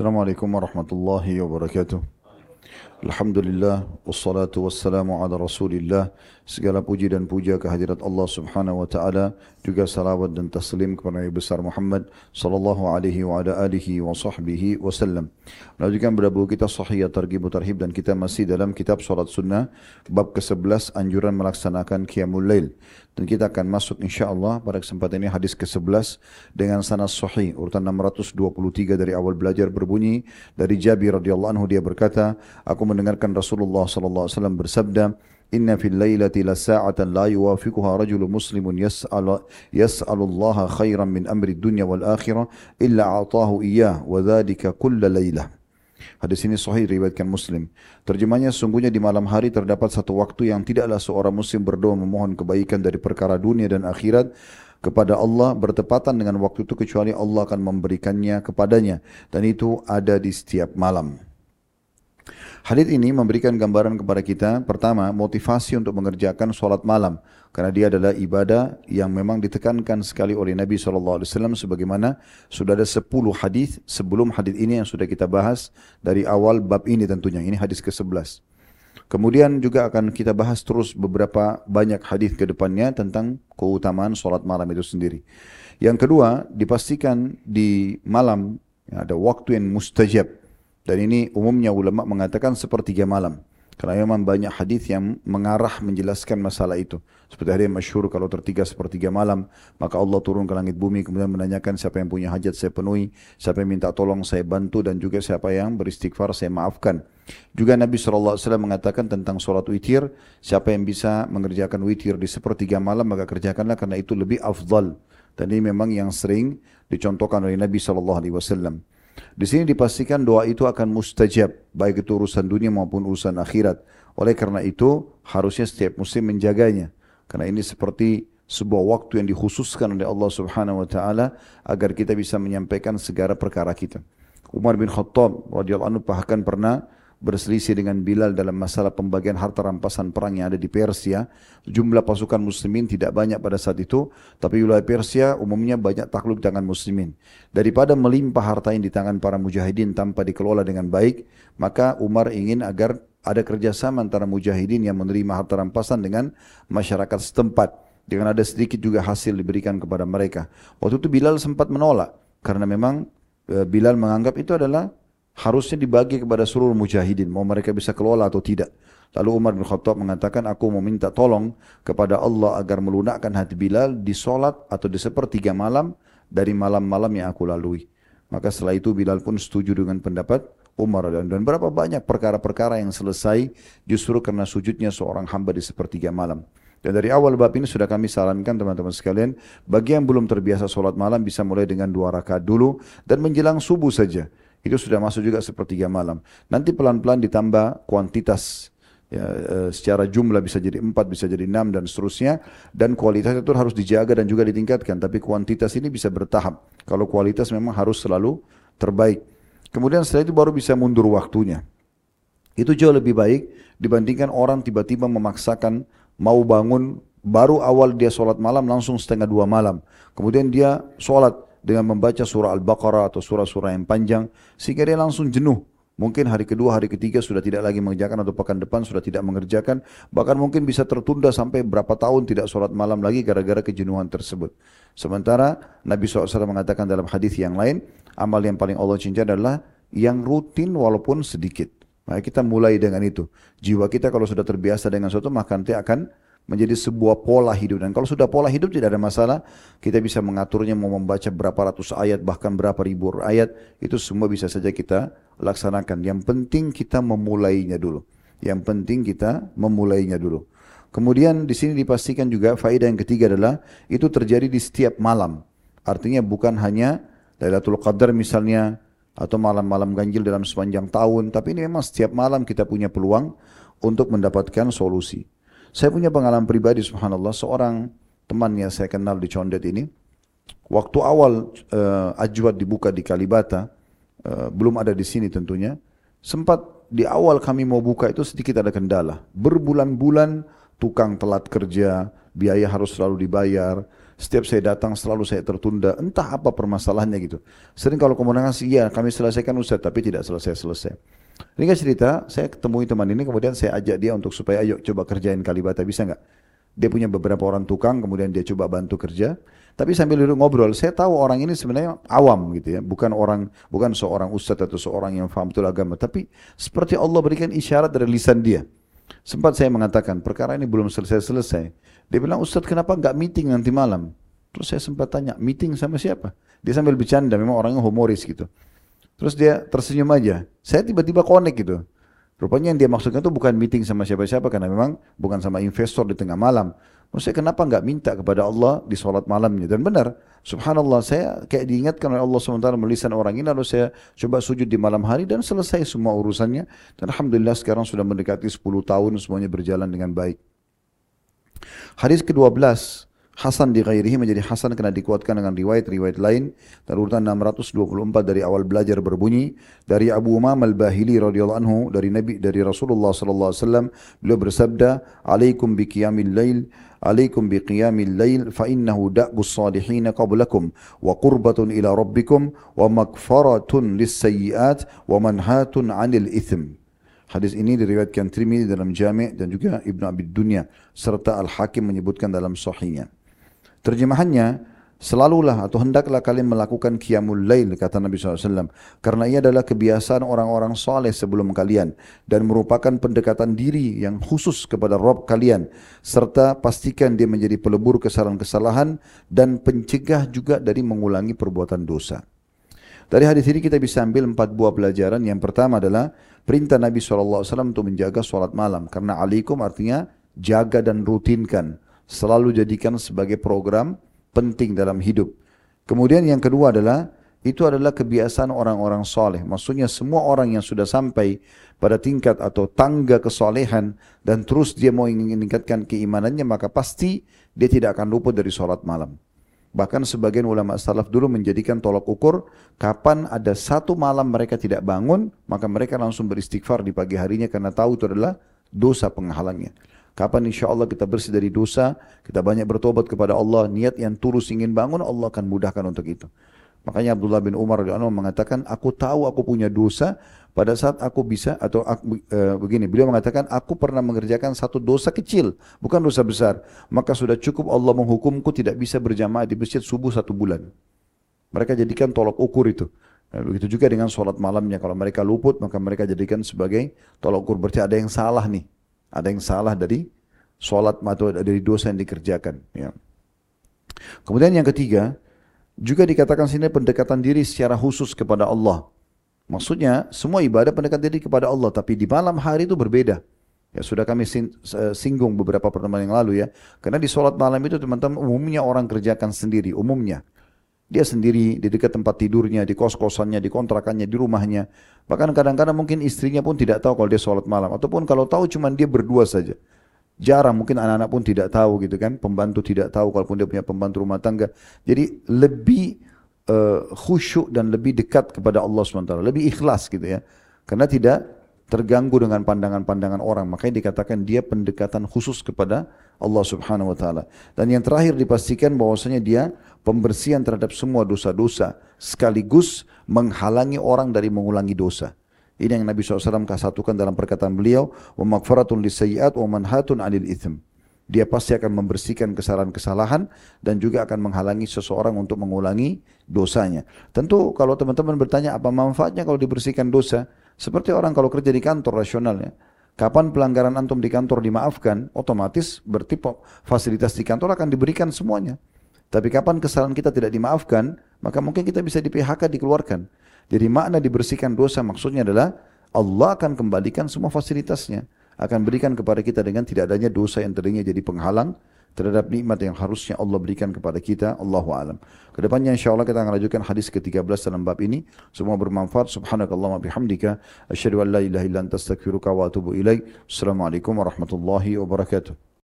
Assalamualaikum warahmatullahi wabarakatuh. Alhamdulillah wassalatu wassalamu ala Rasulillah. Segala puji dan puja kehadirat Allah Subhanahu wa taala, juga salawat dan taslim kepada Nabi besar Muhammad sallallahu alaihi wa ala alihi wa sahbihi wasallam. Melanjutkan pada buku kita Sahih Targhib Tarhib dan kita masih dalam kitab Salat Sunnah bab ke-11 anjuran melaksanakan qiyamul lail. Dan kita akan masuk insyaAllah pada kesempatan ini hadis ke-11 dengan sanad sahih urutan 623 dari awal belajar berbunyi dari Jabir radhiyallahu anhu. Dia berkata aku mendengarkan Rasulullah sallallahu alaihi wasallam bersabda Inna fil lailati la sa'atan la yuwafiquha rajulun muslimun yas'al yas'alu Allah khairan min amri dunya wal akhirah illa a'tahu iyyah wa dhalika kulla lailah Hadis ini sahih riwayatkan Muslim. Terjemahnya sungguhnya di malam hari terdapat satu waktu yang tidaklah seorang muslim berdoa memohon kebaikan dari perkara dunia dan akhirat kepada Allah bertepatan dengan waktu itu kecuali Allah akan memberikannya kepadanya dan itu ada di setiap malam. Hadis ini memberikan gambaran kepada kita pertama motivasi untuk mengerjakan solat malam karena dia adalah ibadah yang memang ditekankan sekali oleh Nabi SAW sebagaimana sudah ada 10 hadis sebelum hadis ini yang sudah kita bahas dari awal bab ini tentunya ini hadis ke-11. Kemudian juga akan kita bahas terus beberapa banyak hadis ke depannya tentang keutamaan solat malam itu sendiri. Yang kedua, dipastikan di malam ada waktu yang mustajab dan ini umumnya ulama mengatakan sepertiga malam. Karena memang banyak hadis yang mengarah menjelaskan masalah itu. Seperti hari yang masyhur kalau tertiga sepertiga malam, maka Allah turun ke langit bumi kemudian menanyakan siapa yang punya hajat saya penuhi, siapa yang minta tolong saya bantu dan juga siapa yang beristighfar saya maafkan. Juga Nabi SAW mengatakan tentang solat witir, siapa yang bisa mengerjakan witir di sepertiga malam maka kerjakanlah karena itu lebih afdal. Dan ini memang yang sering dicontohkan oleh Nabi SAW. Di sini dipastikan doa itu akan mustajab, baik itu urusan dunia maupun urusan akhirat. Oleh karena itu, harusnya setiap muslim menjaganya. Karena ini seperti sebuah waktu yang dikhususkan oleh Allah Subhanahu wa taala agar kita bisa menyampaikan segala perkara kita. Umar bin Khattab radhiyallahu anhu bahkan pernah berselisih dengan Bilal dalam masalah pembagian harta rampasan perang yang ada di Persia. Jumlah pasukan muslimin tidak banyak pada saat itu, tapi wilayah Persia umumnya banyak takluk dengan muslimin. Daripada melimpah harta yang di tangan para mujahidin tanpa dikelola dengan baik, maka Umar ingin agar ada kerjasama antara mujahidin yang menerima harta rampasan dengan masyarakat setempat. Dengan ada sedikit juga hasil diberikan kepada mereka. Waktu itu Bilal sempat menolak, karena memang eh, Bilal menganggap itu adalah harusnya dibagi kepada seluruh mujahidin, mau mereka bisa kelola atau tidak. Lalu Umar bin Khattab mengatakan, aku mau minta tolong kepada Allah agar melunakkan hati Bilal di solat atau di sepertiga malam dari malam-malam yang aku lalui. Maka setelah itu Bilal pun setuju dengan pendapat Umar dan, dan berapa banyak perkara-perkara yang selesai justru karena sujudnya seorang hamba di sepertiga malam. Dan dari awal bab ini sudah kami sarankan teman-teman sekalian, bagi yang belum terbiasa solat malam bisa mulai dengan dua rakaat dulu dan menjelang subuh saja. Itu sudah masuk juga sepertiga malam. Nanti pelan-pelan ditambah kuantitas ya, e, secara jumlah bisa jadi empat, bisa jadi enam dan seterusnya. Dan kualitas itu harus dijaga dan juga ditingkatkan. Tapi kuantitas ini bisa bertahap. Kalau kualitas memang harus selalu terbaik. Kemudian setelah itu baru bisa mundur waktunya. Itu jauh lebih baik dibandingkan orang tiba-tiba memaksakan mau bangun baru awal dia sholat malam langsung setengah dua malam. Kemudian dia sholat dengan membaca surah Al-Baqarah atau surah-surah yang panjang sehingga dia langsung jenuh. Mungkin hari kedua, hari ketiga sudah tidak lagi mengerjakan atau pekan depan sudah tidak mengerjakan. Bahkan mungkin bisa tertunda sampai berapa tahun tidak sholat malam lagi gara-gara kejenuhan tersebut. Sementara Nabi SAW mengatakan dalam hadis yang lain, amal yang paling Allah cinta adalah yang rutin walaupun sedikit. Maka kita mulai dengan itu. Jiwa kita kalau sudah terbiasa dengan sesuatu maka nanti akan menjadi sebuah pola hidup. Dan kalau sudah pola hidup tidak ada masalah. Kita bisa mengaturnya mau membaca berapa ratus ayat bahkan berapa ribu ayat itu semua bisa saja kita laksanakan. Yang penting kita memulainya dulu. Yang penting kita memulainya dulu. Kemudian di sini dipastikan juga faedah yang ketiga adalah itu terjadi di setiap malam. Artinya bukan hanya Lailatul Qadar misalnya atau malam-malam ganjil dalam sepanjang tahun tapi ini memang setiap malam kita punya peluang untuk mendapatkan solusi saya punya pengalaman pribadi subhanallah seorang teman yang saya kenal di Condet ini waktu awal uh, Ajwad dibuka di Kalibata uh, belum ada di sini tentunya sempat di awal kami mau buka itu sedikit ada kendala berbulan-bulan tukang telat kerja biaya harus selalu dibayar Setiap saya datang selalu saya tertunda. Entah apa permasalahannya gitu. Sering kalau komunikasi, iya kami selesaikan Ustaz, tapi tidak selesai-selesai. Ringkas cerita, saya ketemu teman ini, kemudian saya ajak dia untuk supaya ayo coba kerjain Kalibata, bisa nggak? Dia punya beberapa orang tukang, kemudian dia coba bantu kerja. Tapi sambil duduk ngobrol, saya tahu orang ini sebenarnya awam gitu ya, bukan orang, bukan seorang ustadz atau seorang yang faham betul agama, tapi seperti Allah berikan isyarat dari lisan dia. Sempat saya mengatakan, perkara ini belum selesai-selesai. Dia bilang, Ustadz kenapa nggak meeting nanti malam? Terus saya sempat tanya, meeting sama siapa? Dia sambil bercanda, memang orangnya humoris gitu. Terus dia tersenyum aja. Saya tiba-tiba connect gitu. Rupanya yang dia maksudkan itu bukan meeting sama siapa-siapa karena memang bukan sama investor di tengah malam. Maksudnya kenapa nggak minta kepada Allah di sholat malamnya? Dan benar, subhanallah saya kayak diingatkan oleh Allah SWT melisan orang ini lalu saya coba sujud di malam hari dan selesai semua urusannya. Dan Alhamdulillah sekarang sudah mendekati 10 tahun semuanya berjalan dengan baik. Hadis ke-12 Hasan di ghairihi menjadi Hasan karena dikuatkan dengan riwayat-riwayat lain. Dan urutan 624 dari awal belajar berbunyi dari Abu Umam al-Bahili radhiyallahu anhu dari Nabi dari Rasulullah sallallahu alaihi wasallam. Beliau bersabda alaikum bi qiyamil lail alaikum bi qiyamil lail fa innahu da'bus salihin qablakum wa qurbatun ila rabbikum wa magfaratun lis sayyiat wa manhatun 'anil ithim Hadis ini diriwayatkan Tirmidzi dalam Jami' dan juga Ibnu Abi Dunya serta Al-Hakim menyebutkan dalam sahihnya. Terjemahannya, selalulah atau hendaklah kalian melakukan qiyamul lail kata Nabi SAW karena ia adalah kebiasaan orang-orang soleh sebelum kalian dan merupakan pendekatan diri yang khusus kepada Rob kalian serta pastikan dia menjadi pelebur kesalahan-kesalahan dan pencegah juga dari mengulangi perbuatan dosa. Dari hadis ini kita bisa ambil empat buah pelajaran. Yang pertama adalah perintah Nabi SAW untuk menjaga sholat malam. Karena alikum artinya jaga dan rutinkan selalu jadikan sebagai program penting dalam hidup. Kemudian yang kedua adalah itu adalah kebiasaan orang-orang soleh. Maksudnya semua orang yang sudah sampai pada tingkat atau tangga kesolehan dan terus dia mau ingin meningkatkan keimanannya maka pasti dia tidak akan luput dari sholat malam. Bahkan sebagian ulama salaf dulu menjadikan tolak ukur kapan ada satu malam mereka tidak bangun maka mereka langsung beristighfar di pagi harinya karena tahu itu adalah dosa penghalangnya. Kapan insya Allah kita bersih dari dosa, kita banyak bertobat kepada Allah, niat yang tulus ingin bangun, Allah akan mudahkan untuk itu. Makanya Abdullah bin Umar mengatakan, aku tahu aku punya dosa pada saat aku bisa atau aku, e, begini, beliau mengatakan aku pernah mengerjakan satu dosa kecil, bukan dosa besar. Maka sudah cukup Allah menghukumku tidak bisa berjamaah di masjid subuh satu bulan. Mereka jadikan tolok ukur itu. Begitu juga dengan sholat malamnya. Kalau mereka luput, maka mereka jadikan sebagai tolok ukur. Berarti ada yang salah nih. Ada yang salah dari solat atau dari dosa yang dikerjakan. Ya. Kemudian yang ketiga, juga dikatakan sini pendekatan diri secara khusus kepada Allah. Maksudnya semua ibadah pendekatan diri kepada Allah, tapi di malam hari itu berbeda. Ya sudah kami singgung beberapa pertemuan yang lalu ya. Karena di solat malam itu teman-teman umumnya orang kerjakan sendiri, umumnya. Dia sendiri di dekat tempat tidurnya, di kos-kosannya, di kontrakannya, di rumahnya. Bahkan kadang-kadang mungkin istrinya pun tidak tahu kalau dia sholat malam. Ataupun kalau tahu cuma dia berdua saja. Jarang mungkin anak-anak pun tidak tahu gitu kan. Pembantu tidak tahu kalaupun dia punya pembantu rumah tangga. Jadi lebih uh, khusyuk dan lebih dekat kepada Allah SWT. Lebih ikhlas gitu ya. Karena tidak terganggu dengan pandangan-pandangan orang. Makanya dikatakan dia pendekatan khusus kepada Allah Subhanahu wa taala. Dan yang terakhir dipastikan bahwasanya dia pembersihan terhadap semua dosa-dosa sekaligus menghalangi orang dari mengulangi dosa. Ini yang Nabi SAW kasatukan dalam perkataan beliau, wa magfaratun lisayyi'at wa manhatun 'anil itsm. Dia pasti akan membersihkan kesalahan-kesalahan dan juga akan menghalangi seseorang untuk mengulangi dosanya. Tentu kalau teman-teman bertanya apa manfaatnya kalau dibersihkan dosa, seperti orang kalau kerja di kantor rasionalnya, kapan pelanggaran antum di kantor dimaafkan, otomatis berarti fasilitas di kantor akan diberikan semuanya. Tapi kapan kesalahan kita tidak dimaafkan, maka mungkin kita bisa di PHK dikeluarkan. Jadi makna dibersihkan dosa maksudnya adalah Allah akan kembalikan semua fasilitasnya. Akan berikan kepada kita dengan tidak adanya dosa yang tadinya jadi penghalang terhadap nikmat yang harusnya Allah berikan kepada kita. Allahu alam. Kedepannya insya Allah kita akan lanjutkan hadis ke-13 dalam bab ini. Semua bermanfaat. Subhanakallah bihamdika. Asyhadu an la ilaha illa anta astaghfiruka wa atubu ilaik. Assalamualaikum warahmatullahi wabarakatuh.